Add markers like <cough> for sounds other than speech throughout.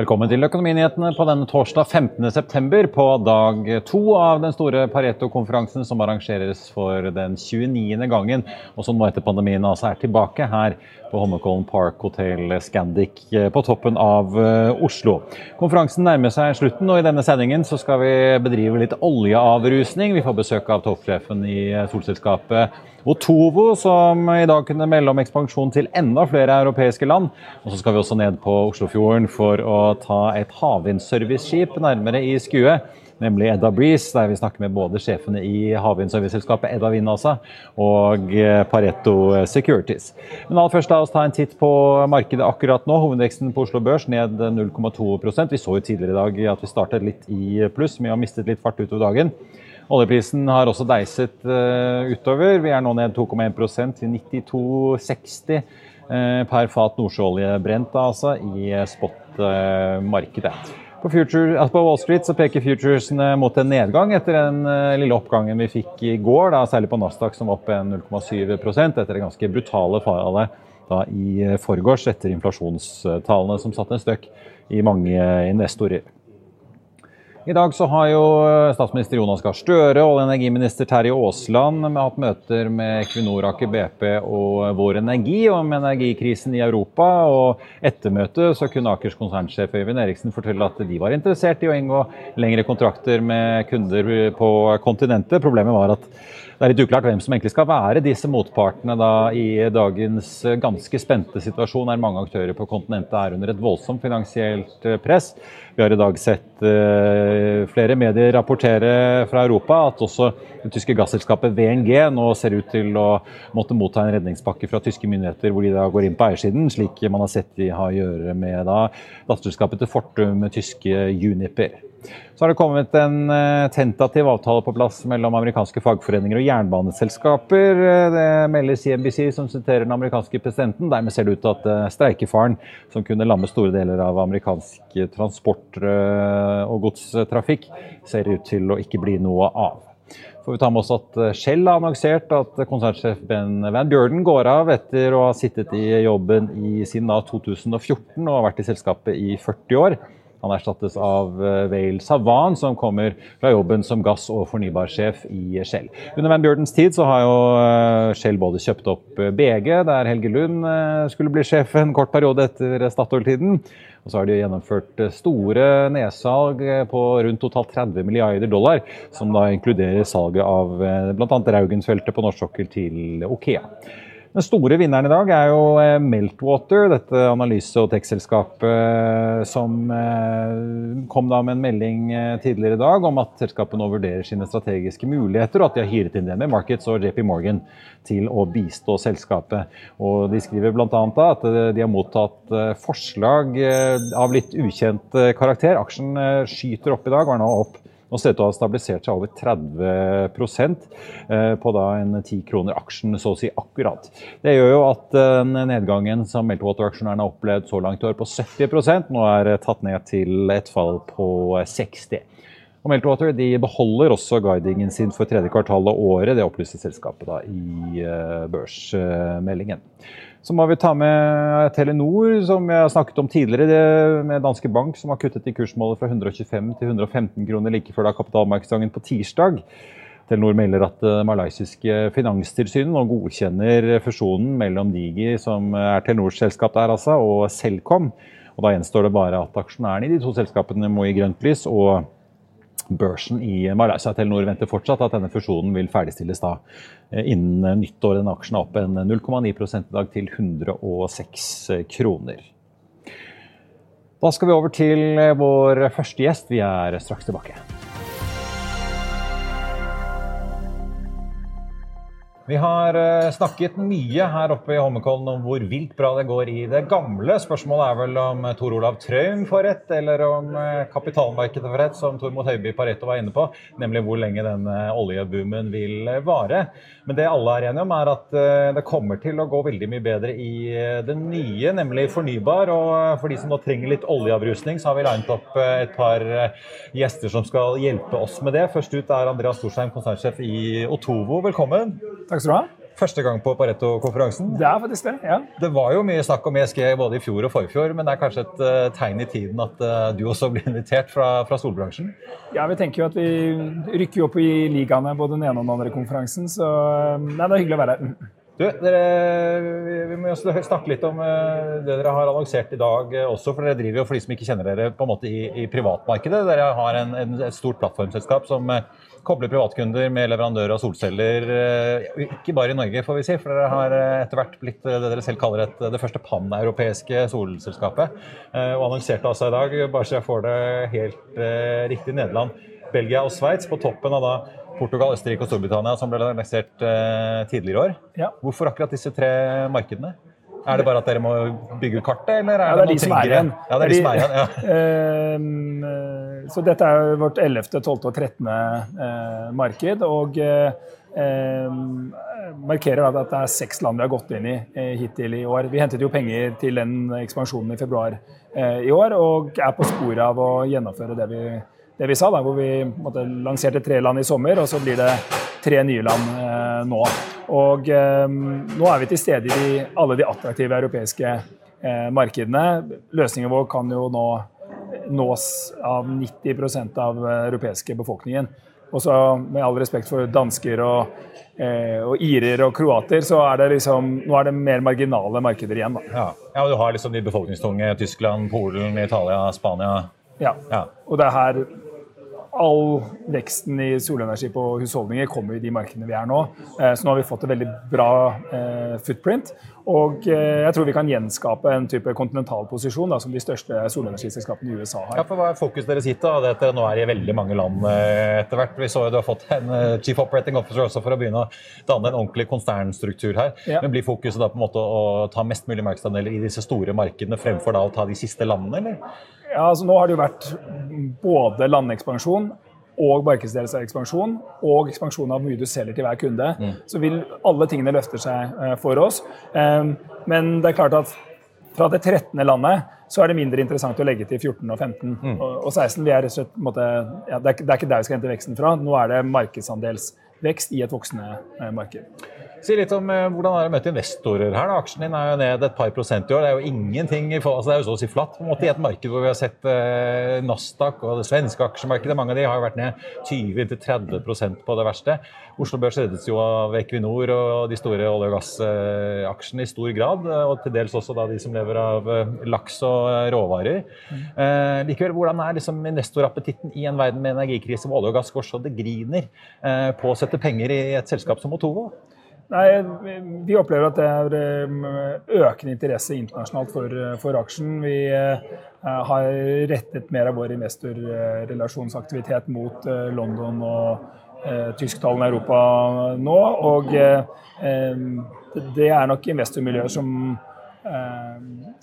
Velkommen til Økonominyhetene på denne torsdag 15.9. på dag to av den store Pareto-konferansen som arrangeres for den 29. gangen, og som nå etter pandemien altså er tilbake her på Holmenkollen Park Hotel Scandic på toppen av eh, Oslo. Konferansen nærmer seg slutten, og i denne sendingen så skal vi bedrive litt oljeavrusning. Vi får besøk av toppsjefen i solselskapet Otovo, som i dag kunne melde om ekspansjon til enda flere europeiske land. Og så skal vi også ned på Oslofjorden for å ta et havvindserviceskip nærmere i skue. Nemlig Edda Breeze, der vi snakker med både sjefene i havvindserviceselskapet Edda Wind altså, og Pareto Securities. Men aller først la oss ta en titt på markedet akkurat nå. Hovedveksten på Oslo Børs ned 0,2% Vi så jo tidligere i dag at vi startet litt i pluss, men vi har mistet litt fart utover dagen. Oljeprisen har også deiset uh, utover. Vi er nå ned 2,1% til 92,60 uh, per fat nordsjøolje brent altså, i spot-markedet. På, future, på, Wall Street så peker futuresene mot en nedgang etter den uh, lille oppgangen vi fikk i går, da, særlig på Nasdaq som var opp 0,7% etter det ganske brutale fallet da, i forgårs etter inflasjonstallene som satte en støkk i mange investorer. I dag så har jo eh, statsminister Jonas Gahr Støre og energiminister Terje Aasland hatt møter med Equinor, Aker BP og Vår Energi om energikrisen i Europa. og Etter møtet så kunne Akers konsernsjef Øyvind Eriksen fortelle at de var interessert i å inngå lengre kontrakter med kunder på kontinentet. Problemet var at det er litt uklart hvem som egentlig skal være disse motpartene da i dagens ganske spente situasjon, der mange aktører på kontinentet er under et voldsomt finansielt press. Vi har i dag sett uh, flere medier rapportere fra Europa at også det tyske gasselskapet VNG nå ser ut til å måtte motta en redningspakke fra tyske myndigheter, hvor de da går inn på eiersiden, slik man har sett de har å gjøre med da datterselskapet til Fortum, tyske Juniper. Så har det kommet en uh, tentativ avtale på plass mellom amerikanske fagforeninger og jernbaneselskaper. Det melder CNBC, som siterer den amerikanske presidenten. Dermed ser det ut til at uh, streikefaren, som kunne lamme store deler av amerikansk transport Eh, og godstrafikk ser ut til å ikke bli noe av. Får vi ta med oss at eh, Shell har annonsert at konsernsjef Ben Van Bjørden går av etter å ha sittet i jobben i siden 2014 og har vært i selskapet i 40 år. Han erstattes av eh, Savan, som kommer fra jobben som gass- og fornybarsjef i Shell. Under Van Bjørdens tid så har jo Shell både kjøpt opp BG, der Helge Lund skulle bli sjef en kort periode etter Statoil-tiden. Og så har de gjennomført eh, store nedsalg eh, på rundt totalt 30 milliarder dollar, som da inkluderer salget av eh, bl.a. Raugensfeltet på norsk sokkel til Okea. Den store vinneren i dag er jo eh, Meltwater, dette analyse- og tekstselskapet som eh, kom da med en melding eh, tidligere i dag om at selskapet nå vurderer sine strategiske muligheter, og at de har hyret inn DNB Markets og JP Morgan til å bistå selskapet. Og De skriver bl.a. at de har mottatt forslag av litt ukjent karakter. Aksjen skyter opp i dag, var nå opp nå ser det ut til å ha stabilisert seg over 30 eh, på da en 10 kroner aksjen, så å si akkurat. Det gjør jo at nedgangen som Meltwater-aksjonærene har opplevd så langt i år på 70% nå er tatt ned til et fall på 60 og Meltwater de beholder også guidingen sin for tredje kvartal av året. Det opplyste selskapet da i eh, børsmeldingen. Så må vi ta med Telenor, som jeg har snakket om tidligere, med Danske Bank, som har kuttet i kursmålet fra 125 til 115 kroner like før da kapitalmarkedsdagen på tirsdag. Telenor melder at det malaysiske finanstilsynet nå godkjenner fusjonen mellom Digi, som er Telenors selskap der, altså, og Selcom. Og da gjenstår det bare at aksjonærene i de to selskapene må gi grønt lys. og børsen i Malaysia. Telenor venter fortsatt at denne fusjonen vil ferdigstilles da eh, innen nyttår. Den aksjen er opp en 0,9 i dag til 106 kroner. Da skal vi over til vår første gjest. Vi er straks tilbake. Vi har eh, snakket mye her oppe i Holmenkollen om hvor vilt bra det går i det gamle. Spørsmålet er vel om eh, Tor Olav Traum får rett, eller om eh, kapitalmarkedet får rett, som Tormod Høiby Pareto var inne på. Nemlig hvor lenge denne oljeboomen vil vare. Men det alle er enige om, er at det kommer til å gå veldig mye bedre i det nye, nemlig fornybar. Og for de som nå trenger litt oljeavrusning, så har vi linet opp et par gjester som skal hjelpe oss med det. Først ut er Andreas Storsheim, konsernsjef i Otovo. Velkommen. Takk skal du ha. Første gang på Pareto-konferansen. Det er faktisk det, ja. Det var jo mye snakk om ESG både i fjor og forfjor, men det er kanskje et uh, tegn i tiden at uh, du også blir invitert fra, fra, solbransjen? Ja, vi tenker jo at vi rykker opp i ligaene både den ene og den andre konferansen, så nei, det er hyggelig å være her. Du, dere, vi må snakke litt om det dere har annonsert i dag også. For dere driver jo, for de som ikke kjenner dere, på en måte i, i privatmarkedet. Dere har en, en, et stort plattformselskap som kobler privatkunder med leverandører av solceller. Eh, ikke bare i Norge, får vi si, for dere har eh, etter hvert blitt eh, det dere selv kaller et, det første paneuropeiske solselskapet. Og annonserte altså i dag, bare så jeg får det helt riktig, Nederland, Belgia og Sveits på toppen av da Portugal, Østerrike og Storbritannia, som ble lansert tidligere i år. Ja. Hvorfor akkurat disse tre markedene? Er det bare at dere må bygge ut kartet, eller er ja, det, er de som er igjen. Ja, det er de, de som er igjen, ja. Uh, <laughs> så dette er vårt 11., 12. og 13. Uh, marked. Og markerer at det er seks land vi har gått inn i hittil i år. Vi hentet jo penger til den ekspansjonen i februar i år, og er på sporet av å gjennomføre det vi, det vi sa, da, hvor vi måtte, lanserte tre land i sommer, og så blir det tre nye land eh, nå. Og eh, nå er vi til stede i de, alle de attraktive europeiske eh, markedene. Løsningen vår kan jo nå nås av 90% av europeiske befolkningen. Og så med all respekt for dansker og, eh, og, irer og kroater, så er det liksom Nå er det mer marginale markeder igjen, da. Ja, ja Du har liksom de befolkningstunge Tyskland, Polen, Italia, Spania. Ja. ja. Og det er her all veksten i solenergi på husholdninger kommer i de markedene vi er nå. Eh, så nå har vi fått et veldig bra eh, footprint. Og eh, jeg tror vi kan gjenskape en type kontinental posisjon da, som de største solenergiselskapene i USA har. Ja, for Hva er fokuset deres hit? da? Dette nå er i veldig mange land etter hvert. Vi så jo du har fått en chief operating officer også for å begynne å danne en ordentlig konsernstruktur her. Ja. Men Blir fokuset da på en måte å ta mest mulig markedsandeler i disse store markedene fremfor da å ta de siste landene, eller? Ja, altså Nå har det jo vært både landekspansjon og markedsdelsekspansjon og ekspansjon av hvor mye du selger til hver kunde. Mm. Så vil alle tingene løfte seg uh, for oss. Um, men det er klart at fra det 13. landet så er det mindre interessant å legge til 14 og 15 mm. og, og, 16. Vi er rett og slett, måte, ja, det, er, det er ikke der vi skal hente veksten fra. Nå er det markedsandelsvekst i et voksende uh, marked. Si litt om eh, Hvordan er det å møte investorer her? da? Aksjen din er jo ned et par prosent i år. Det er jo ingenting, altså det er jo så å si flatt på en måte i et marked hvor vi har sett eh, Nasdaq og det svenske aksjemarkedet. Mange av de har jo vært ned 20-30% på det verste. Oslo Børs reddes jo av Equinor og de store olje- og gassaksjene i stor grad. Og til dels også da de som lever av eh, laks og eh, råvarer. Eh, likevel, hvordan er liksom investorappetitten i en verden med energikrise hvor olje og gass går så det griner eh, på å sette penger i et selskap som Otovo? Nei, Vi opplever at det er um, økende interesse internasjonalt for, for aksjen. Vi uh, har rettet mer av vår investorrelasjonsaktivitet mot London og uh, tysktalende Europa nå. Og det er nok investormiljøer som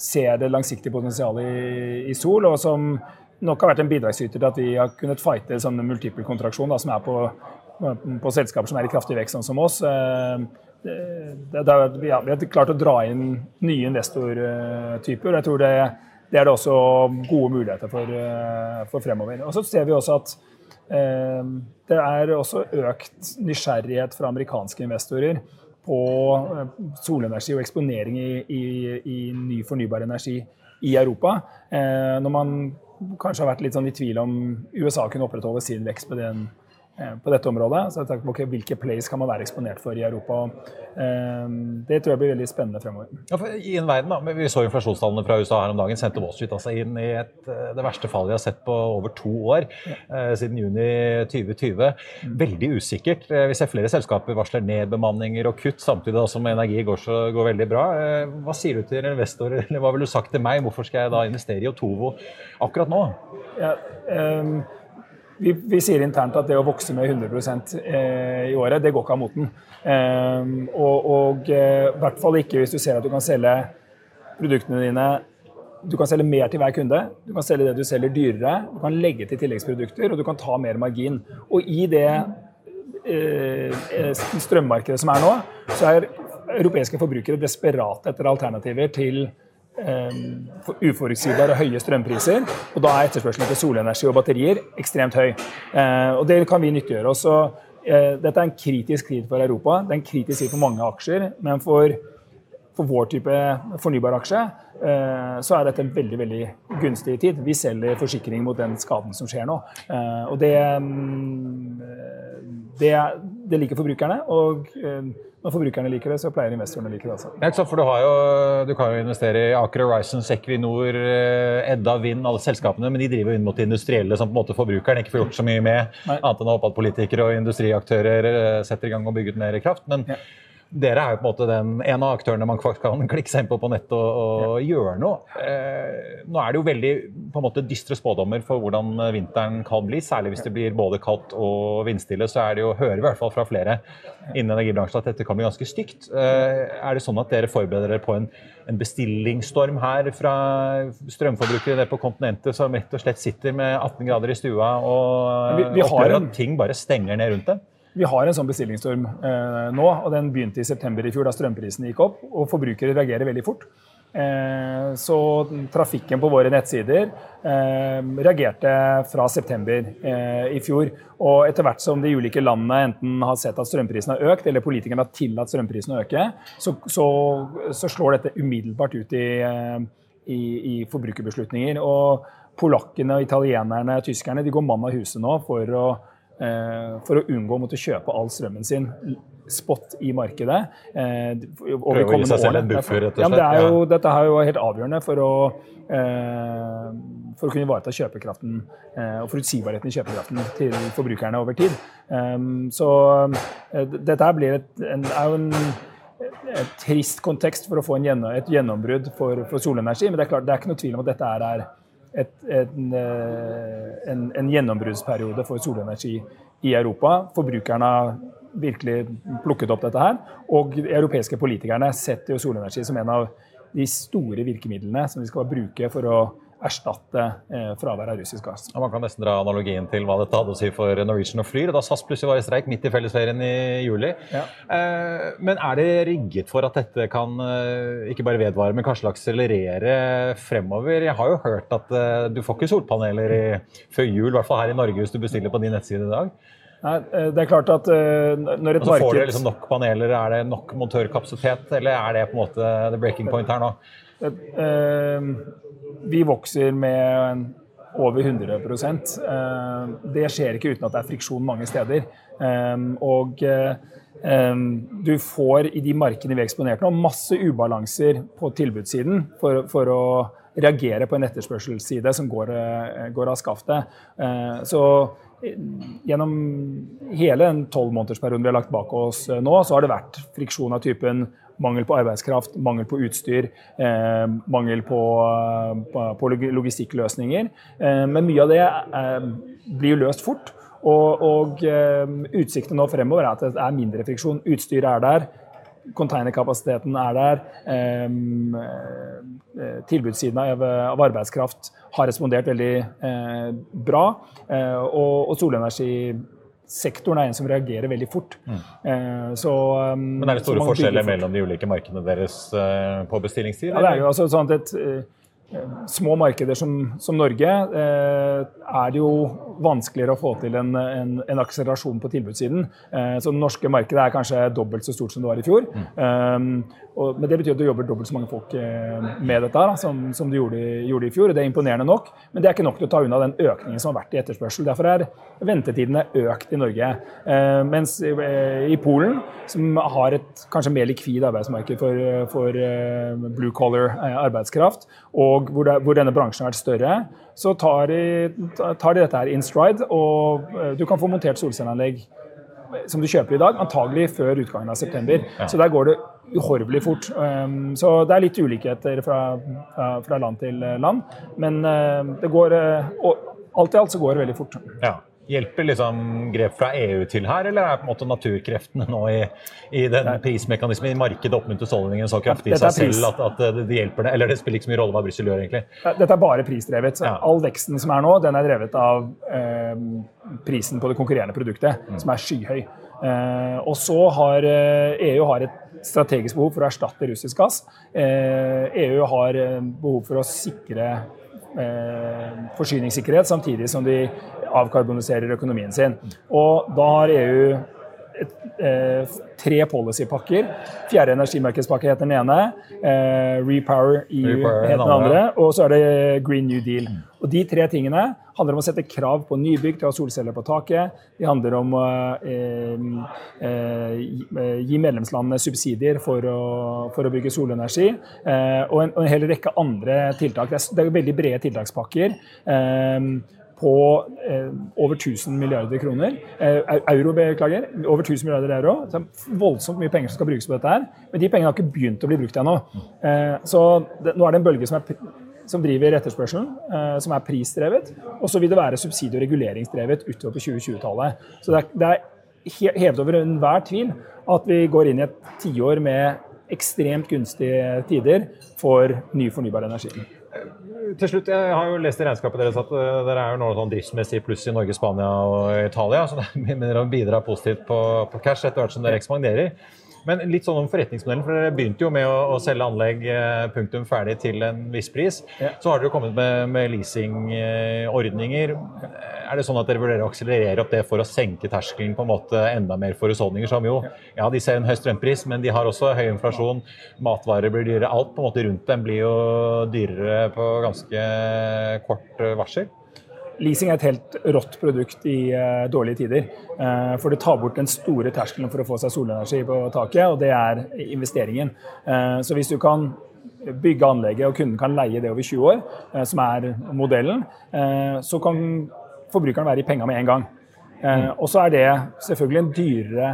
ser det langsiktige potensialet i, i, Sol, og som nok har vært en bidragsyter til at vi har kunnet fighte sånn multiple kontraksjon, da, som er på på selskaper som er i kraftig vekst, sånn som oss. Eh, det, det, ja, vi har klart å dra inn nye investortyper. Jeg tror det, det er det også gode muligheter for, eh, for fremover. Og så ser vi også at eh, det er også økt nysgjerrighet fra amerikanske investorer på eh, solenergi og eksponering i, i, i ny fornybar energi i Europa. Eh, når man kanskje har vært litt sånn i tvil om USA kunne opprettholde sin vekst på den Eh, på dette området. Så jeg tenker, okay, Hvilke plays kan man være eksponert for i Europa? Eh, det tror jeg blir veldig spennende fremover. Ja, I en verden da, Vi så inflasjonstallene fra USA her om dagen. Sendte Wall Street altså inn i et, eh, det verste fallet vi har sett på over to år, ja. siden juni 2020. Mm. Veldig usikkert. Vi ser flere selskaper varsler nedbemanninger og kutt, samtidig som energi går, så, går veldig bra. Hva sier du til investorer, eller hva ville du sagt til meg? Hvorfor skal jeg da investere i Otovo akkurat nå? Ja, um vi, vi, sier internt at det å vokse med 100 eh, i året, det går ikke av moten. Eh, og, eh, i hvert fall ikke hvis du ser at du kan selge produktene dine du kan selge mer til hver kunde, du kan selge det du selger dyrere, du kan legge til tilleggsprodukter, og du kan ta mer margin. Og i det eh, strømmarkedet som er nå, så er europeiske forbrukere desperate etter alternativer til uforutsigbare og høye strømpriser. Og da er etterspørselen etter solenergi og batterier ekstremt høy. Eh, og det kan vi nyttiggjøre oss. dette er en kritisk tid for Europa. Det er en kritisk tid for mange aksjer. Men for, for vår type fornybaraksje Eh, så er dette en veldig veldig gunstig tid. Vi selger forsikring mot den skaden som skjer nå. Eh, og det, mm, det, det liker forbrukerne. Og eh, når forbrukerne liker det, så pleier investorene å like det altså. Ja, for du, jo, du, kan jo investere i Aker Horizon, Equinor, Edda, Vind, alle selskapene, men de driver inn mot de industrielle som på en måte forbrukeren ikke får gjort så mye med, Nei. annet enn å håpe at politikere og industriaktører setter i gang og bygger ut mer kraft. Men ja dere er jo på en måte den, en av aktørene man kan klikke seg inn på på nettet og, og ja. gjøre noe. Eh, nå er det jo veldig på en måte dystre spådommer for hvordan vinteren kan bli. Særlig hvis det blir både kaldt og vindstille. Så er det jo, hører vi i hvert fall fra flere innen energibransjen at dette kan bli ganske stygt. Eh, er det sånn at dere forbereder dere på en, en bestillingsstorm her fra strømforbrukere på kontinentet som rett og slett sitter med 18 grader i stua og vi, vi opplever at ting bare stenger ned rundt dem? Vi har en sånn bestillingsstorm eh, nå, og den begynte i september i fjor da strømprisene gikk opp. Og forbrukere reagerer veldig fort. Eh, så trafikken på våre nettsider eh, reagerte fra september eh, i fjor. Og etter hvert som de ulike landene enten har sett at strømprisene har økt, eller politikerne har tillatt strømprisene å øke, så, så, så, slår dette umiddelbart ut i, eh, i, i forbrukerbeslutninger. Og polakkene, italienerne, tyskerne de går mann av huset nå for å for å unngå å måtte kjøpe all strømmen sin spot i markedet. Eh, Prøve å gi seg selv en buffer, rett og slett? Ja, det jo, dette er jo helt avgjørende for å, eh, for å kunne ivareta kjøpekraften og forutsigbarheten i kjøpekraften til forbrukerne over tid. Så dette blir et, en, er jo en et trist kontekst for å få en, et gjennombrudd for, for, solenergi. Men det er klart, det er ikke noe tvil om at dette er et, en, eh, en, en, gjennombruddsperiode for solenergi i Europa. Forbrukerne har virkelig plukket opp dette her. Og de europeiske politikerne setter jo solenergi som en av de store virkemidlene som vi skal bruke for å erstatte eh, fravær av russisk gass. Ja, man kan nesten dra analogien til hva dette hadde å si for Norwegian og Flyr. Da SAS plutselig var i streik midt i fellesferien i juli. Ja. Eh, men er det rigget for at dette kan eh, ikke bare vedvare, men kanskje akselerere fremover? Jeg har jo hørt at du får ikke solpaneler i, før jul, i hvert fall her i Norge, hvis du bestiller på din nettside i dag. Nei, det er klart at når et marked Får dere liksom nok paneler, er det nok montørkapasitet, eller er det på en måte the breaking point her nå? Uh, vi vokser med over 100 eh, Det skjer ikke uten at det er friksjon mange steder. Eh, og eh, du får i de markedene vi eksponert nå, masse ubalanser på tilbudssiden for, for å reagere på en etterspørselsside som går, går av skaftet. Så gjennom hele den tolvmånedersperioden vi har lagt bak oss nå, så har det vært friksjon av typen Mangel på arbeidskraft, mangel på utstyr, eh, mangel på, på, på logistikkløsninger. Eh, men mye av det eh, blir jo løst fort. Og, og eh, utsiktene nå fremover er at det er mindre friksjon. Utstyret er der. Containerkapasiteten er der. Eh, eh, tilbudssiden av, av, arbeidskraft har respondert veldig bra. og, og solenergi sektoren er en som reagerer veldig fort. Mm. Eh, så, um, Men er det store forskjeller mellom de ulike markedene deres uh, på bestillingstid? Ja, det er jo altså sånn at et, uh, Små markeder som, som Norge eh, er det jo vanskeligere å få til en, en, en akselerasjon på tilbudssiden. så det norske markedet er kanskje dobbelt så stort som det var i fjor. Mm. Um, og, men det betyr at du jobber dobbelt så mange folk eh, med dette da, som, som, du gjorde, gjorde, i fjor. og Det er imponerende nok, men det er ikke nok til å ta unna den økningen som har vært i etterspørsel. Derfor er ventetidene økt i Norge. Eh, mens i, i Polen, som har et kanskje mer likvid arbeidsmarked for, for eh, blue collar eh, arbeidskraft, og hvor, det, hvor, denne bransjen har vært større, så tar de, tar de dette her in stride. Og eh, du kan få montert solcelleanlegg som du kjøper i dag, antagelig før utgangen av september. Ja. Så der går det uhorvelig fort. Um, så det er litt ulikheter fra, fra, fra land til land, men uh, det går Alt i alt så går det veldig fort. Ja. Hjelper liksom grep fra EU til her, eller er på en måte naturkreftene nå i, i den prismekanismen i markedet oppmuntret husholdningen så kraftig i seg selv at, at, det hjelper det? Eller det spiller ikke så mye rolle hva Brussel gjør, egentlig? Dette er bare prisdrevet. Ja. All veksten som er nå, den er drevet av eh, prisen på det konkurrerende produktet, mm. som er skyhøy. Eh, og så har EU eh, EU har et strategisk behov for å erstatte russisk gass. EU eh, e har eh, behov for å sikre eh, forsyningssikkerhet, samtidig som de avkarboniserer økonomien sin. Og da har EU et, eh, tre policypakker. Fjerde energimarkedspakke heter den ene. Eh, Repower EU Repower, heter den andre. Og så er det Green New Deal. Og De tre tingene handler om å sette krav på nybygg til å ha solceller på taket. De handler om å eh, eh, gi- eh, medlemslandene subsidier for å, for å bygge solenergi. Eh, og, en, og en hel rekke andre tiltak. Det er, det er veldig brede tiltakspakker. Eh, på eh, over 1000 milliarder kroner. Eh, euro, beklager. Over 1000 milliarder euro. Så det er voldsomt mye penger som skal brukes på dette her. Men de pengene har ikke begynt å bli brukt ennå. Eh, så det, nå er det en bølge som, er, som driver etterspørselen, eh, som er prisdrevet. Og så vil det være subsidie- og reguleringsdrevet utover på 2020-tallet. Så det er, det er hevet over enhver tvil at vi går inn i et tiår med ekstremt gunstige tider for ny fornybar energi. Til slutt, Jeg har jo lest i regnskapet deres at eh, dere er jo nå sånn driftsmessig pluss i Norge, Spania og Italia. Så dere bidrar positivt på, på cash etter hvert som dere ekspanderer. Men litt sånn om forretningsmodellen, for dere begynte jo med å, å selge anlegg eh, punktum ferdig til en viss pris. Ja. Så har dere kommet med, med leasingordninger. Er det sånn at dere vurderer å akselerere opp det for å senke terskelen på en måte enda mer for husholdninger, som jo ja, de ser en høy strømpris, men de har også høy inflasjon. Matvarer blir dyrere. Alt på en måte rundt dem blir jo dyrere på ganske kort eh, varsel. Leasing er et helt rått produkt i uh, dårlige tider. Uh, for det tar bort den store terskelen for å få seg solenergi på taket, og det er investeringen. Uh, så hvis du kan bygge anlegget og kunden kan leie det over 20 år, som er modellen, så kan forbrukeren være i penga med en gang. Og så er det selvfølgelig en dyrere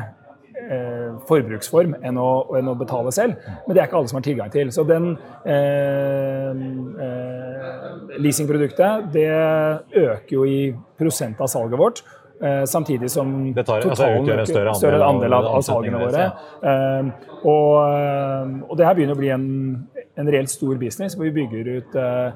eh, forbruksform enn å, enn å betale selv. Men det er ikke alle som har tilgang til. Så den eh, eh, leasingproduktet det øker jo i prosent av salget vårt. Eh, samtidig som Det tar- altså utgjør en større andel av andel av, av salgene våre. Eh, og, og det her begynner å bli en, en reelt stor business, hvor vi bygger ut eh,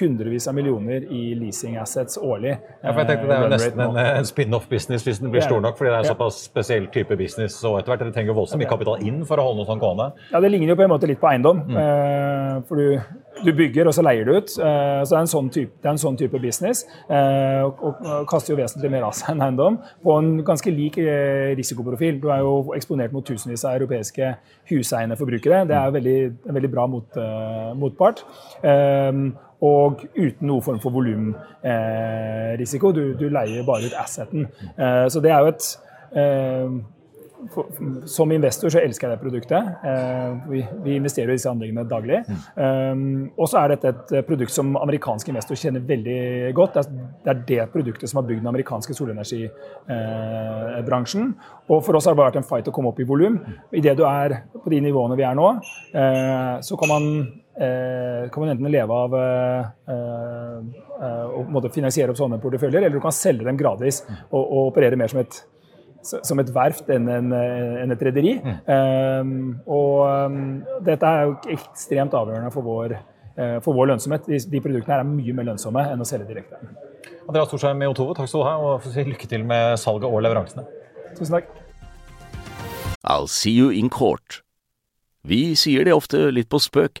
hundrevis av millioner i leasing assets årlig. Ja, for jeg tenkte Det er jo Eh, nesten en, en spin-off-business hvis den blir stor nok, fordi det er en såpass spesiell type business. og etter hvert Dere trenger voldsomt mye kapital inn for å holde noe sånt gående. Ja, Det ligner jo på en måte litt på eiendom. Mm. Eh, for du, du bygger, og så leier du ut. Eh, så det er en sånn type, det er en sånn type business. eh, og, og, kaster jo vesentlig mer av seg enn eiendom. På en ganske lik eh, risikoprofil. Du er jo eksponert mot tusenvis av europeiske huseiende forbrukere. Det er jo veldig, en veldig bra mot, eh, motpart. Og uten noe form for volumrisiko. du, du leier bare ut asseten. Eh, så det er jo et eh, som investor så elsker jeg det produktet. Eh, vi, investerer i disse anleggene daglig. Og så er dette et produkt som amerikanske investorer kjenner veldig godt. Det er det, produktet som har bygd den amerikanske solenergibransjen. og for oss har det bare vært en fight å komme opp i volum. Idet du er på de nivåene vi er nå, så kan man eh, kan man enten leve av eh, eh, eh, å finansiere opp sånne porteføljer, eller du kan selge dem gradvis og, og operere mer som et som et verft enn, en, en et rederi. Um, og um, dette er jo ekstremt avgjørende for vår, eh, for vår lønnsomhet. De, de produktene her er mye mer lønnsomme enn å selge direkte. Andreas Storsheim i Otovo, takk skal du ha, og si lykke til med salget og leveransene. Tusen takk. I'll see you in court. Vi sier det ofte litt på spøk,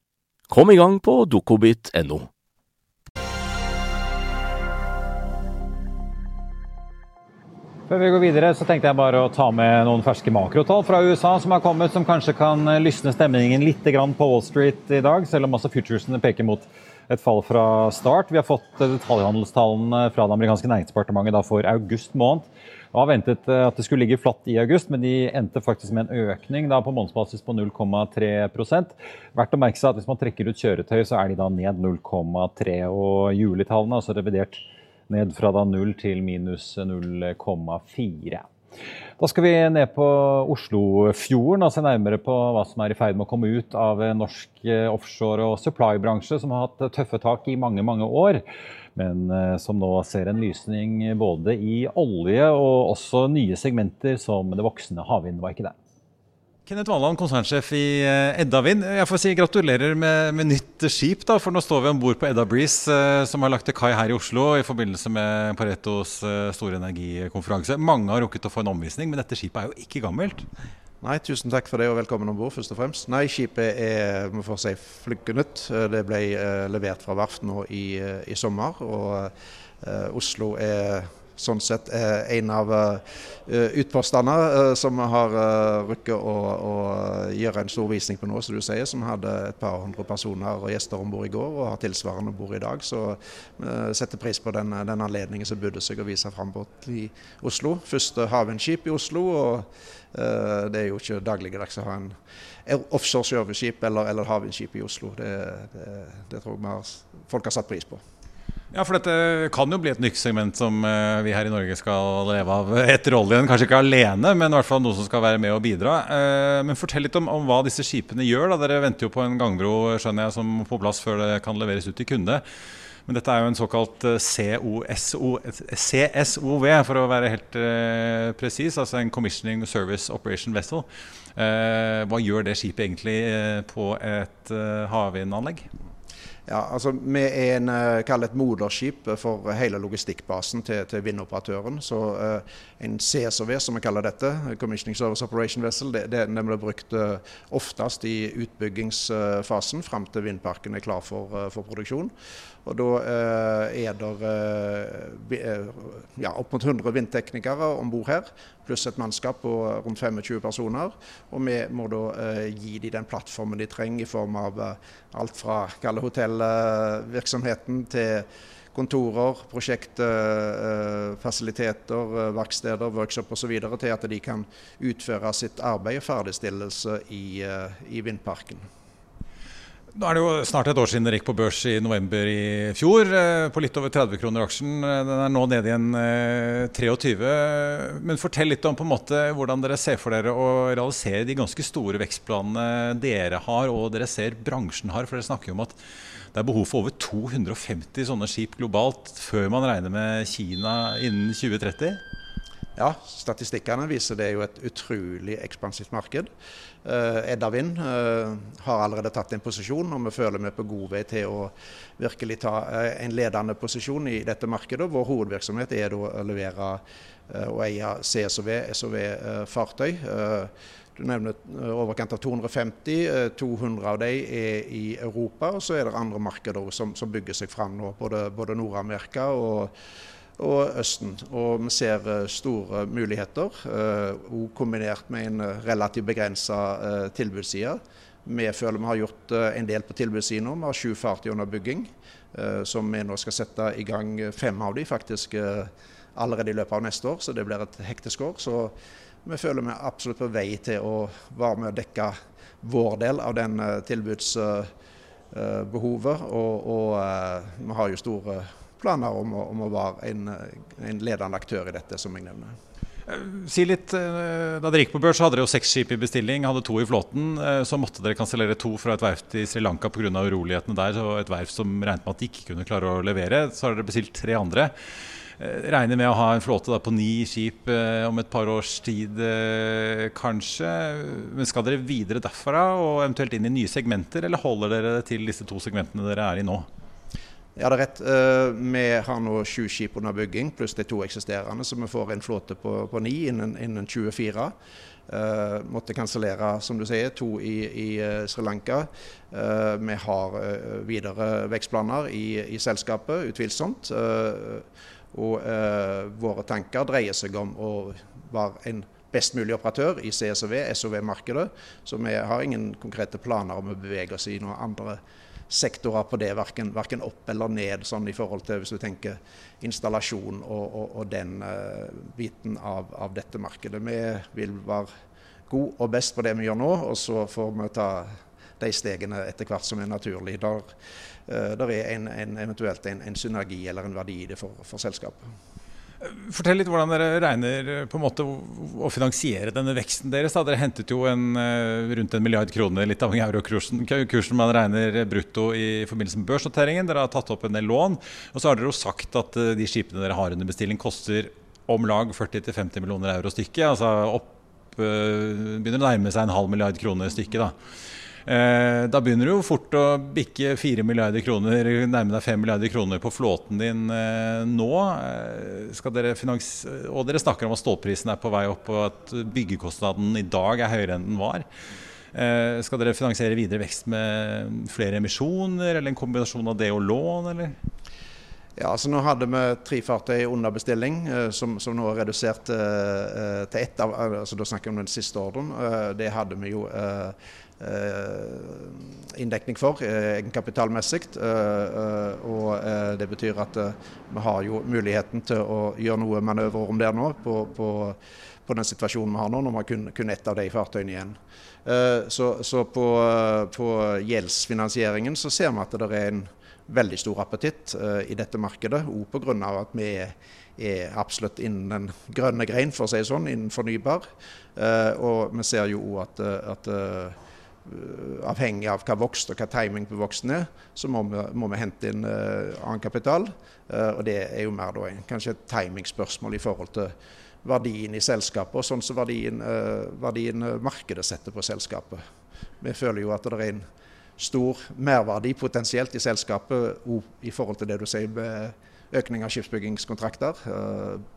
Kom i gang på dokobit.no. Før vi går videre, så tenkte jeg bare å ta med noen ferske makrotall fra USA som har kommet, som kanskje kan lysne stemningen litt på Wall Street i dag, selv om også futuresene peker mot et fall fra start. Vi har fått detaljhandelstallene fra det amerikanske næringsdepartementet for august måned. Var ventet eh, at det skulle ligge flatt i august, men de endte faktisk med en økning da på månedsbasis på 0,3 Verdt å merke seg at hvis man trekker ut kjøretøy, så er de da ned 0,3 og julitallene, altså revidert ned fra da 0 til minus 0,4. Da skal vi ned på Oslofjorden og se nærmere på hva som er i ferd med å komme ut av norsk offshore- og supply-bransje, som har hatt tøffe tak i mange, mange år. Men eh, som nå ser en lysning både i olje og også nye segmenter som det voksende havvind, var ikke det? Kenneth Valand, konsernsjef i eh, Edda Vind. Jeg får si gratulerer med, med nytt skip. da, for Nå står vi om bord på Edda Breeze, eh, som har lagt til kai her i Oslo i forbindelse med Paretos store energikonferanse. Mange har rukket å få en omvisning, men dette skipet er jo ikke gammelt? Nei, tusen takk for det og velkommen om bord, først og fremst. Nei, skipet er vi får si, flyggenytt. Det ble levert fra verft nå i, i sommer. og Oslo er sånn sett er en av uh, utpostene uh, som vi har uh, rukket å, å, gjøre en stor visning på nå, som du sier. Som hadde et par hundre personer og gjester om bord i går, og har tilsvarende bord i dag. Så vi setter pris på den, den anledningen som bydde seg å vise fram i Oslo. Første havvindskip i Oslo. og det er jo ikke dagligdags å ha en offshore serviceskip eller, eller havvindskip i Oslo. Det, det, det tror jeg folk har satt pris på. Ja, for dette kan jo bli et nytt segment som eh, vi her i Norge skal leve av <laughs> etter oljen. Kanskje ikke alene, men i hvert fall noe som skal være med og bidra. Eh, men fortell litt om, om hva disse skipene gjør. Da. Dere venter jo på en gangbro skjønner jeg, som på plass før det kan leveres ut til kunde. Men dette er jo en såkalt eh, CSOV, for å være helt eh, presis. Altså en Commissioning Service Operation Vessel. Hva gjør det skipet egentlig på et eh, havvindanlegg? Ja, altså Vi er en, uh, et moderskip for hele logistikkbasen til, til vindoperatøren. Så uh, En CSOV, som vi kaller dette, Commissioning Service Operation Vessel, det, det, den blir brukt uh, oftest i utbyggingsfasen fram til vindparken er klar for, for produksjon. Og Da er det ja, opp mot 100 vindteknikere om bord her, pluss et mannskap på rundt 25 personer. Og vi må da gi dem den plattformen de trenger i form av alt fra hotellvirksomheten til kontorer, prosjektfasiliteter, eh, eh, verksteder, workshop osv. til at de kan utføre sitt arbeid og ferdigstillelse i, eh, i vindparken. Nå er det jo snart et år siden det gikk på børs i november i fjor, på litt over 30 kroner aksjen. Den er nå nede igjen 23. Men fortell litt om på en måte hvordan dere ser for dere å realisere de ganske store vekstplanene dere har og dere ser bransjen har. For dere snakker jo om at det er behov for over 250 sånne skip globalt før man regner med Kina innen 2030? Ja, statistikkene viser det er jo et utrolig ekspansivt marked. Eh, Edda Vind eh, har allerede tatt en posisjon, og vi føler vi er på god vei til å virkelig ta eh, en ledende posisjon i dette markedet. Vår hovedvirksomhet er å levere og eie CSOV, SOV-fartøy. Du nevner eh, overkant av 250. 200 eh, av dem er i Europa, og så er det andre markeder som, som bygger seg fram nå. Både, både Nord-Amerika og, og, Østen. Og vi ser eh, store muligheter, òg kombinert med en relativt begrensa tilbudsside. Vi føler vi har gjort en del på tilbudssiden nå. Vi har sju fartøy under bygging, som vi nå skal sette i gang fem av dem faktisk allerede i løpet av neste år. Så det blir et hektisk år. Så vi føler vi er absolutt på vei til å være med å dekke vår del av den uh, tilbudsbehovet. Uh, og, og uh, vi har jo store planer om å, om å være en, en, ledende aktør i dette, som jeg nevner. Si litt, Da dere gikk på børs, hadde dere jo seks skip i bestilling, hadde to i flåten. Så måtte dere kansellere to fra et verft i Sri Lanka pga. urolighetene der. Så et verft som regnet med at de ikke kunne klare å levere. Så har dere bestilt tre andre. Eh, regner med å ha en flåte på ni skip eh, om et par års tid, eh, kanskje. Men skal dere videre derfra og eventuelt inn i nye segmenter, eller holder dere til disse to segmentene dere er i nå? Ja, det er rett. Uh, vi har nå sju skip under bygging, pluss de to eksisterende, så vi får en flåte på, på ni innen, innen 24. Uh, måtte kansellere, som du sier, to i, i uh, Sri Lanka. vi har videre vekstplaner i, i selskapet, utvilsomt. Og eh, våre tanker dreier seg om å være en best mulig operatør i CSOV, SOV-markedet. Så vi har ingen konkrete planer om å bevege oss i noen andre sektorer på det, verken, verken, opp eller ned, sånn i forhold til hvis du tenker installasjon og, og, og den eh, biten av, av, dette markedet. Vi vil være gode og best på det vi gjør nå, og så får vi ta de stegene etter hvert som er naturlig. Der, uh, der er en, en, eventuelt en, en, synergi eller en verdi i det for, for selskapet. Fortell litt hvordan dere regner på en måte å finansiere denne veksten deres. Dere hentet jo en, eh, rundt en milliard kroner, litt avhengig av eurokursen, kursen man regner brutto i forbindelse med børsnoteringen. Dere har tatt opp en del lån. Og så har dere jo sagt at eh, de skipene dere har under bestilling, koster om lag 40-50 millioner euro stykket. Altså opp, eh, begynner å nærme seg en halv milliard kroner stykket. Eh, da begynner du jo fort å bikke 4 milliarder kroner, nærme deg 5 milliarder kroner på flåten din eh, nå. Eh, dere og dere snakker om at stålprisen er på vei opp, og at byggekostnaden i dag er høyere enn den var. Skal dere finansiere videre vekst med flere emisjoner, eller en kombinasjon av det og lån, eller? Ja, altså Nå hadde vi tre fartøy under bestilling, som, som nå er redusert eh, til ett av altså Da snakker vi om den siste ordren. Uh, det hadde vi jo Eh, inndekning for eh, egenkapitalmessig. Eh, og det betyr at vi har jo muligheten til å gjøre noe manøverom der nå på, på, på, den situasjonen vi har nå, når vi har kun, kun ett av de fartøyene igjen. Så, så på, på gjeldsfinansieringen så ser vi at det er en veldig stor appetitt i dette markedet, òg pga. at vi er, absolutt innen den grønne grein, for å si det sånn, innen fornybar. og vi ser jo òg at, at Eh, avhengig av hva vokst og hva timing på voksten er, så må vi, må vi hente inn uh, annen kapital. Uh, og det er jo mer da kanskje et timingspørsmål i forhold til verdien i selskapet, og sånn som verdien, uh, verdien markedet setter på selskapet. Vi føler jo at det er en stor merverdi potensielt i selskapet i forhold til det du sier med økning av skipsbyggingskontrakter.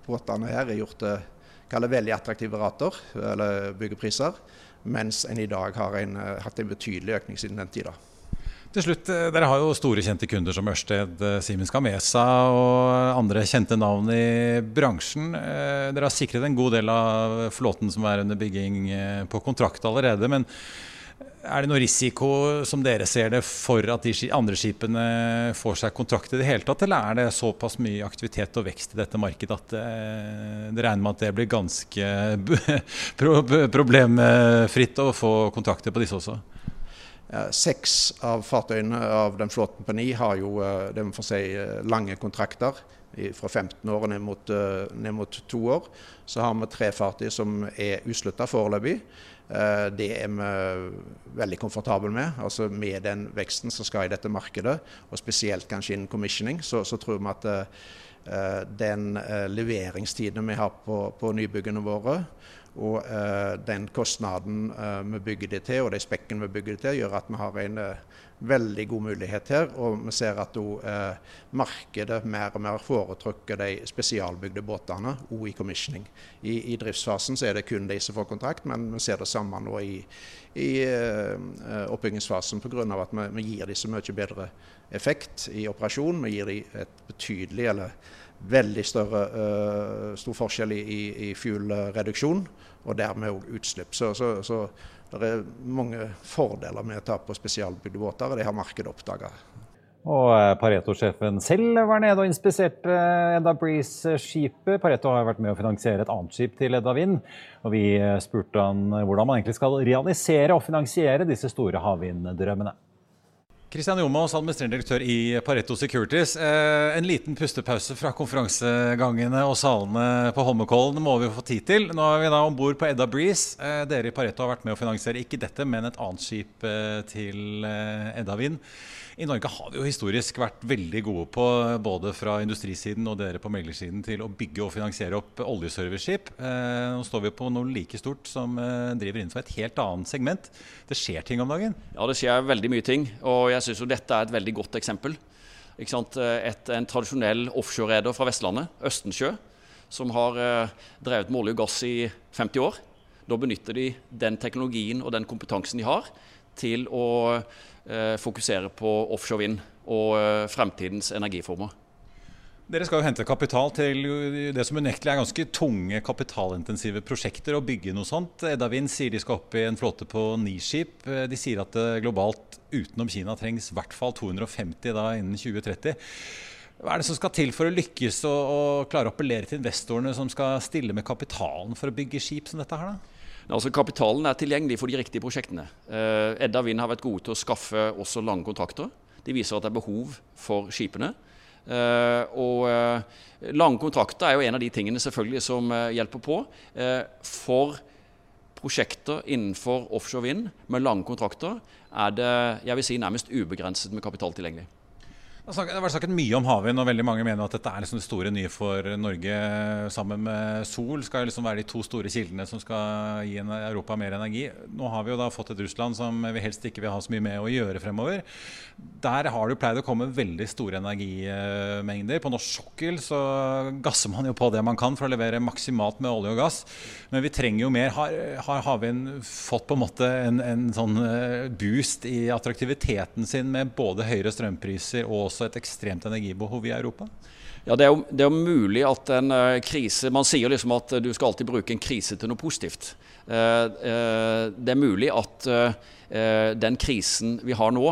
Båtene her er gjort til veldig attraktive rater, eller byggepriser mens en i dag har en, eh, hatt en betydelig økning siden den tida. Til slutt, eh, Dere har jo store kjente kunder som Ørsted, eh, Siemens Gamesa og andre kjente navn i bransjen. Dere har sikret en god del av flåten som er under bygging på kontrakt allerede. men er det noe risiko som dere ser det for at de andre skipene får seg kontrakt i det hele tatt, eller er det såpass mye aktivitet og vekst i dette markedet at det dere regner med at det blir ganske <laughs> problemfritt å få kontrakter på disse også? Seks av fartøyene av den flåten på ni har jo det man får si, eh, lange kontrakter fra 15 år ned mot, ned mot to år. Så har vi tre fartøy som er uslutta foreløpig. Eh, det er vi veldig komfortable med. Altså Med den veksten som skal i dette markedet, og spesielt kanskje innen commissioning, så, så tror vi at uh, den uh, leveringstiden vi har på, på nybyggene våre, og den kostnaden vi bygger det til, og de spekkene vi bygger det til, gjør at vi har en veldig god mulighet her. Og vi ser at eh, markedet mer og mer foretrykker de spesialbygde båtene òg i commissioning. I, I, driftsfasen så er det kun de som får kontrakt, men vi ser det samme nå i, i eh, oppbyggingsfasen pga. at vi, vi, gir dem så mye bedre effekt i operasjon. Vi gir dem et betydelig eller veldig større, uh, stor forskjell i, i, i fuel-reduksjon, og dermed òg utslipp. Så, så, så det er mange fordeler med å ta på spesialbygde båter, og det har markedet oppdaga. Og eh, Pareto-sjefen selv var nede og inspiserte Edda Breeze-skipet. Pareto har vært med å finansiere et annet skip til Edda Vind. Og vi eh, spurte han hvordan man egentlig skal realisere og finansiere disse store havvinddrømmene. Kristian Jomås, administrerende direktør i Pareto Securities. Eh, en liten pustepause fra konferansegangene og salene på Holmenkollen må vi få tid til. Nå er vi da om bord på Edda Breeze. Eh, dere i Pareto har vært med å finansiere ikke dette, men et annet skip eh, til Edda Vind. I Norge har vi jo historisk vært veldig gode på, både fra industrisiden og dere på meglersiden, til å bygge og finansiere opp oljeserviceskip. Eh, nå står vi på noe like stort som eh, driver innenfor et helt annet segment. Det skjer ting om dagen? Ja, det skjer veldig mye ting. Og jeg syns jo dette er et veldig godt eksempel. Et, en tradisjonell offshore-reder fra Vestlandet, Østensjø, som har eh, drevet med olje og gass i 50 år. Da benytter de den teknologien og den kompetansen de har, til å eh, fokusere på offshore vind og eh, fremtidens energiformer. Dere skal jo hente kapital til det som unektelig er ganske tunge kapitalintensive prosjekter. og bygge noe sånt. Edda Wind sier de skal opp i en flåte på ni skip. De sier at det globalt utenom Kina trengs i hvert fall 250 da innen 2030. Hva er det som skal til for å lykkes og, og klare å appellere til investorene som skal stille med kapitalen for å bygge skip som dette her? da? Altså, kapitalen er tilgjengelig for de riktige prosjektene. Eh, Edda Wind har vært gode til å skaffe også lange kontrakter. De viser at det er behov for skipene. Uh, og uh, lange kontrakter er jo en av de tingene selvfølgelig som hjelper på. for prosjekter innenfor offshore vind med lange kontrakter er det jeg vil si, nærmest ubegrenset med kapital tilgjengelig. Det har vært snakket mye om havvind, og veldig mange mener at dette er liksom det store nye for Norge. Sammen med sol skal liksom være de to store kildene som skal gi Europa mer energi. Nå har vi jo da fått et Russland som vi helst ikke vil ha så mye med å gjøre fremover. Der har det jo pleid å komme veldig store energimengder. På norsk sokkel så gasser man jo på det man kan for å levere maksimalt med olje og gass. Men vi trenger jo mer. Har, har havvind fått på en måte en, en sånn eh, boost i attraktiviteten sin med både høyere strømpriser og også et ekstremt energibehov i Europa? Ja, det er, jo, det er jo mulig at en uh, krise Man sier liksom at uh, du skal alltid bruke en krise til noe positivt. Uh, det er mulig at den krisen vi har nå,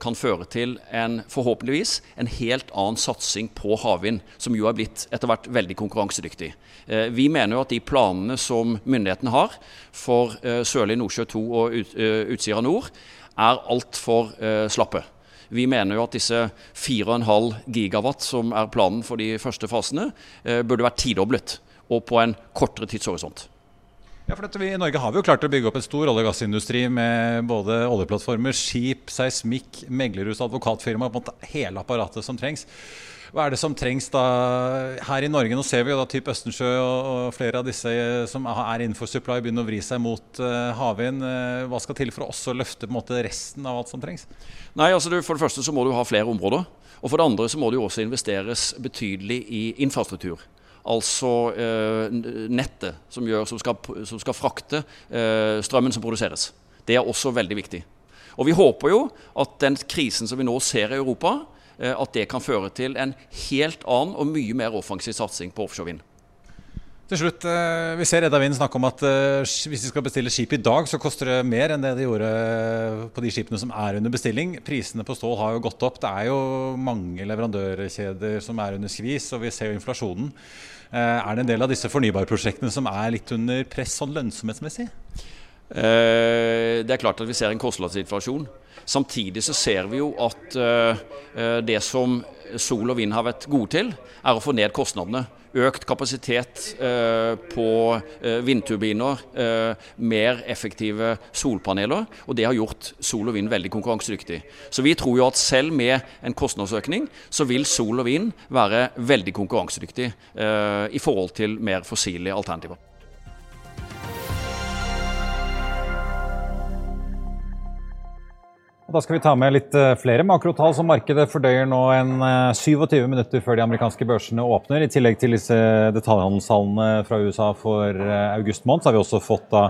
kan føre til en forhåpentligvis en helt annen satsing på havvind, som jo er blitt etter hvert veldig konkurransedyktig. Vi mener jo at de planene som myndighetene har for Sørlige Nordsjø 2 og Utsira Nord, er altfor slappe. Vi mener jo at disse 4,5 gigawatt, som er planen for de første fasene, eh, burde vært tidoblet, og på en kortere tidshorisont. Ja, for dette, vi, I Norge har vi jo klart å bygge opp en stor olje- og gassindustri med både oljeplattformer, skip, seismikk, meglerhus, advokatfirma, hele apparatet som trengs. Hva er det som trengs da her i Norge? Nå ser vi jo da typ Østensjø og, og flere av disse som er innenfor supply begynner å vri seg mot uh, havvind. Uh, hva skal til for å også løfte på en måte, resten av alt som trengs? Nei, altså du, For det første så må du ha flere områder. Og for det andre så må det jo også investeres betydelig i infrastruktur. Altså eh, nettet som, gjør, som, skal, som, skal, frakte eh, strømmen som produseres. Det er også veldig viktig. Og vi håper jo at den krisen som vi nå ser i Europa, Eh, at det kan føre til en helt annen og mye mer offensiv satsing på offshore vind. Til slutt, eh, Vi ser Edda Vind snakke om at eh, hvis de skal bestille skip i dag, så koster det mer enn det de gjorde på de skipene som er under bestilling. Prisene på stål har jo gått opp. Det er jo mange leverandørkjeder som er under skvis, og vi ser jo inflasjonen. Er det en del av disse fornybarprosjektene som er litt under press sånn lønnsomhetsmessig? Det er klart at vi ser en kostnadsinflasjon. Samtidig så ser vi jo at uh, det som sol og vind har vært gode til, er å få ned kostnadene. Økt kapasitet uh, på vindturbiner, mer effektive solpaneler. Og det har gjort sol og vind veldig konkurransedyktig. Så vi tror jo at selv med en kostnadsøkning, så vil sol og vind være veldig konkurransedyktig i forhold til mer fossile alternativer. Da skal vi ta med litt eh, flere makrotall som markedet fordøyer nå en 27 eh, minutter før de amerikanske børsene åpner. I tillegg til disse detaljhandelstallene fra USA for eh, august måned, så har vi også fått da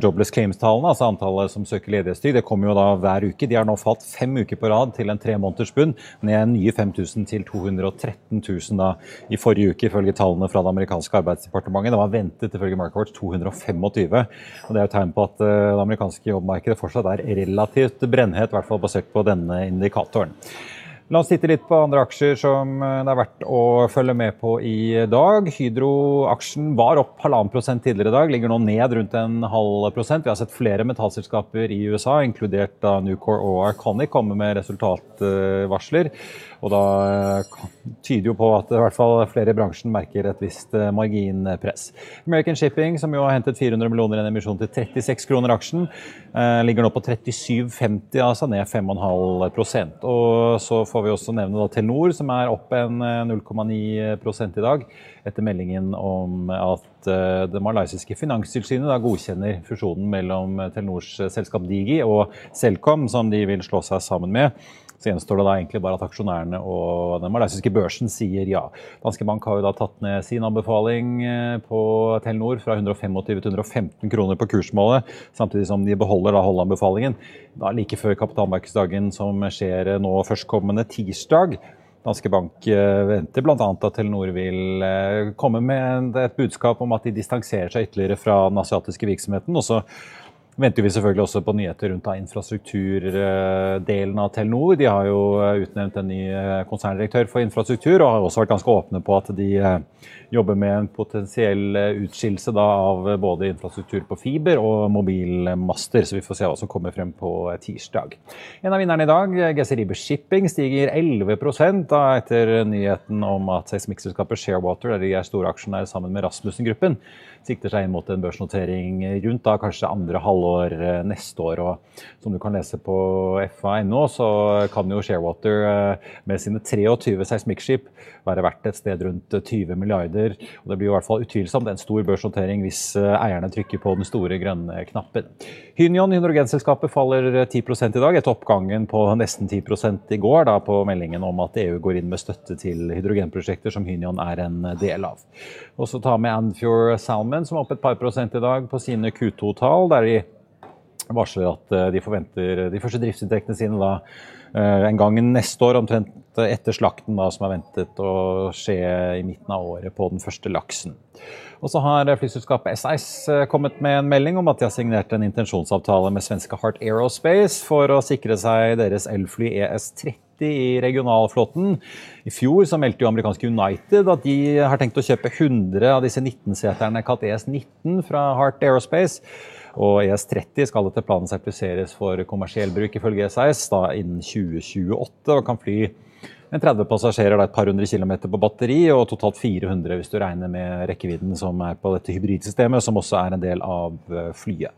jobless claims-tallene, altså antallet som søker ledighetstrygd, det kommer jo da hver uke. De har nå falt fem uker på rad til en tremåneders bunn, ned nye 5000 til 213 000 da i forrige uke, ifølge tallene fra det amerikanske arbeidsdepartementet. Det var ventet ifølge Marketwatch 225. og Det er jo tegn på at eh, det amerikanske jobbmarkedet fortsatt er relativt brennhet, i hvert fall basert på denne indikatoren. La oss titte litt på andre aksjer som eh, det er verdt å følge med på i dag. Hydro-aksjen var opp halvannen prosent tidligere i dag, ligger nå ned rundt en halv prosent. Vi har sett flere metallselskaper i USA, inkludert da Nucor og Arconic, komme med resultatvarsler. Og da eh, tyder jo på at i hvert fall flere i bransjen merker et visst eh, marginpress. American Shipping, som jo har hentet 400 millioner i en emisjon til 36 kroner aksjen, eh, ligger nå på 37,50, altså ned 5,5% Og så får vi også nevne da Telenor, som er opp en 0,9 i dag, etter meldingen om at det malaysiske finanstilsynet da godkjenner fusjonen mellom Telenors selskap Digi og Selcom, som de vil slå seg sammen med. Så gjenstår det da egentlig bare at aksjonærene og den malaysiske børsen sier ja. Danske Bank har jo da tatt ned sin anbefaling eh, på Telenor fra 125 til 115 kroner på kursmålet, samtidig som de beholder da holdanbefalingen. Da like før kapitalmarkedsdagen som skjer nå førstkommende tirsdag. Danske Bank venter bl.a. at Telenor vil komme med et budskap om at de distanserer seg ytterligere fra den asiatiske virksomheten. Og venter vi selvfølgelig også på nyheter rundt infrastrukturdelen av Telenor. De har jo utnevnt en ny konserndirektør for infrastruktur og har også vært ganske åpne på at de jobber med en potensiell utskillelse av både infrastruktur på fiber og mobilmaster. Så vi får se hva som kommer frem på tirsdag. En av vinnerne i dag, Geseribe Shipping, stiger 11 da etter nyheten om at seismikkselskapet Sharewater, der de er store aksjonærer sammen med Rasmussen-gruppen, sikter seg inn mot en børsnotering rundt da kanskje andre halvår eh, neste år. Og som du kan lese på fa.no, så kan jo Sharewater eh, med sine 23 seismikkskip være verdt et sted rundt 20 milliarder. Og det blir i hvert fall utvilsomt en stor børsnotering hvis eh, eierne trykker på den store grønne knappen. Hynion, hydrogenselskapet, faller 10 i dag, etter oppgangen på nesten 10 i går da på meldingen om at EU går inn med støtte til hydrogenprosjekter som Hynion er en del av. Og så ta med Anfjord Salmon, som er opp et par prosent i dag på sine Q2-tall, der de varsler at eh, de forventer de første driftsinntektene sine da eh, en gang neste år, omtrent etter slakten, da, som er ventet å skje i midten av året på den første laksen. Og så har flyselskapet SIS eh, kommet med en melding om at de har signert en intensjonsavtale med svenske Heart Aerospace for å sikre seg deres elfly ES30 i regionalflåten. I fjor så meldte jo amerikanske United at de har tenkt å kjøpe 100 av disse 19-seterne kalt ES19 fra Heart Aerospace. Og ES30 skal etter planen sertifiseres for kommersiell bruk ifølge SIS da innen 2028 og kan fly en 30 passasjerer, da et par hundre kilometer på batteri, og totalt 400 hvis du regner med rekkevidden som er på dette hybridsystemet, som også er en del av eh, flyet.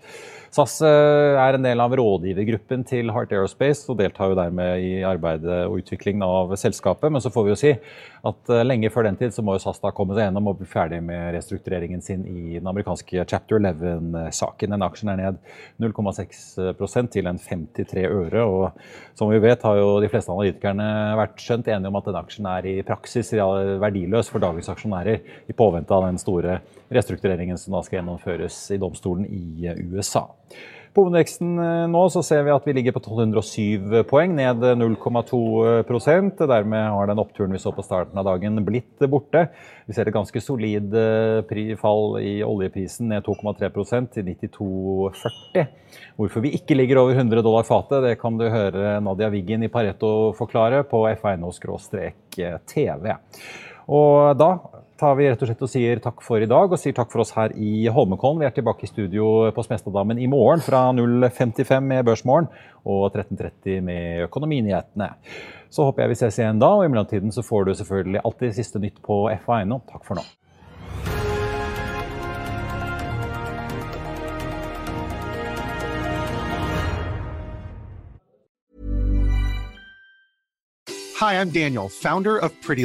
SAS eh, er en del av rådgivergruppen til Heart Aerospace og deltar jo dermed i arbeidet og utviklingen av selskapet. Men så får vi jo si at eh, lenge før den tid så må jo SAS da komme seg gjennom og bli ferdig med restruktureringen sin i den amerikanske chapter 11-saken. Den aksjen er ned 0,6% til en 53 øre. Og som vi vet har jo de fleste analytikerne vært skjønt enige om at den aksjen er i praksis verdiløs for dagens aksjonærer i påvente av den store restruktureringen som da skal gjennomføres i domstolen i USA. På hovedveksten eh, nå så ser vi at vi ligger på 1207 poeng, ned 0,2% Dermed har den oppturen vi så på starten av dagen blitt borte. Vi ser et ganske solid eh, fall i oljeprisen, ned 2,3% til 92,40. Hvorfor vi ikke ligger over 100 dollar fatet, det kan du høre Nadia Wiggen i Pareto forklare på fa.no-tv. Og da tar vi rett og slett og sier takk for i dag, og sier takk for oss her i Holmenkollen. Vi er tilbake i studio på Smestadammen i morgen fra 0.55 med Børsmorgen og 13.30 med Økonominyhetene. Så håper jeg vi ses igjen da, og i mellomtiden så får du selvfølgelig alltid siste nytt på FA1. Takk for nå. Hi, I'm Daniel, founder of Pretty.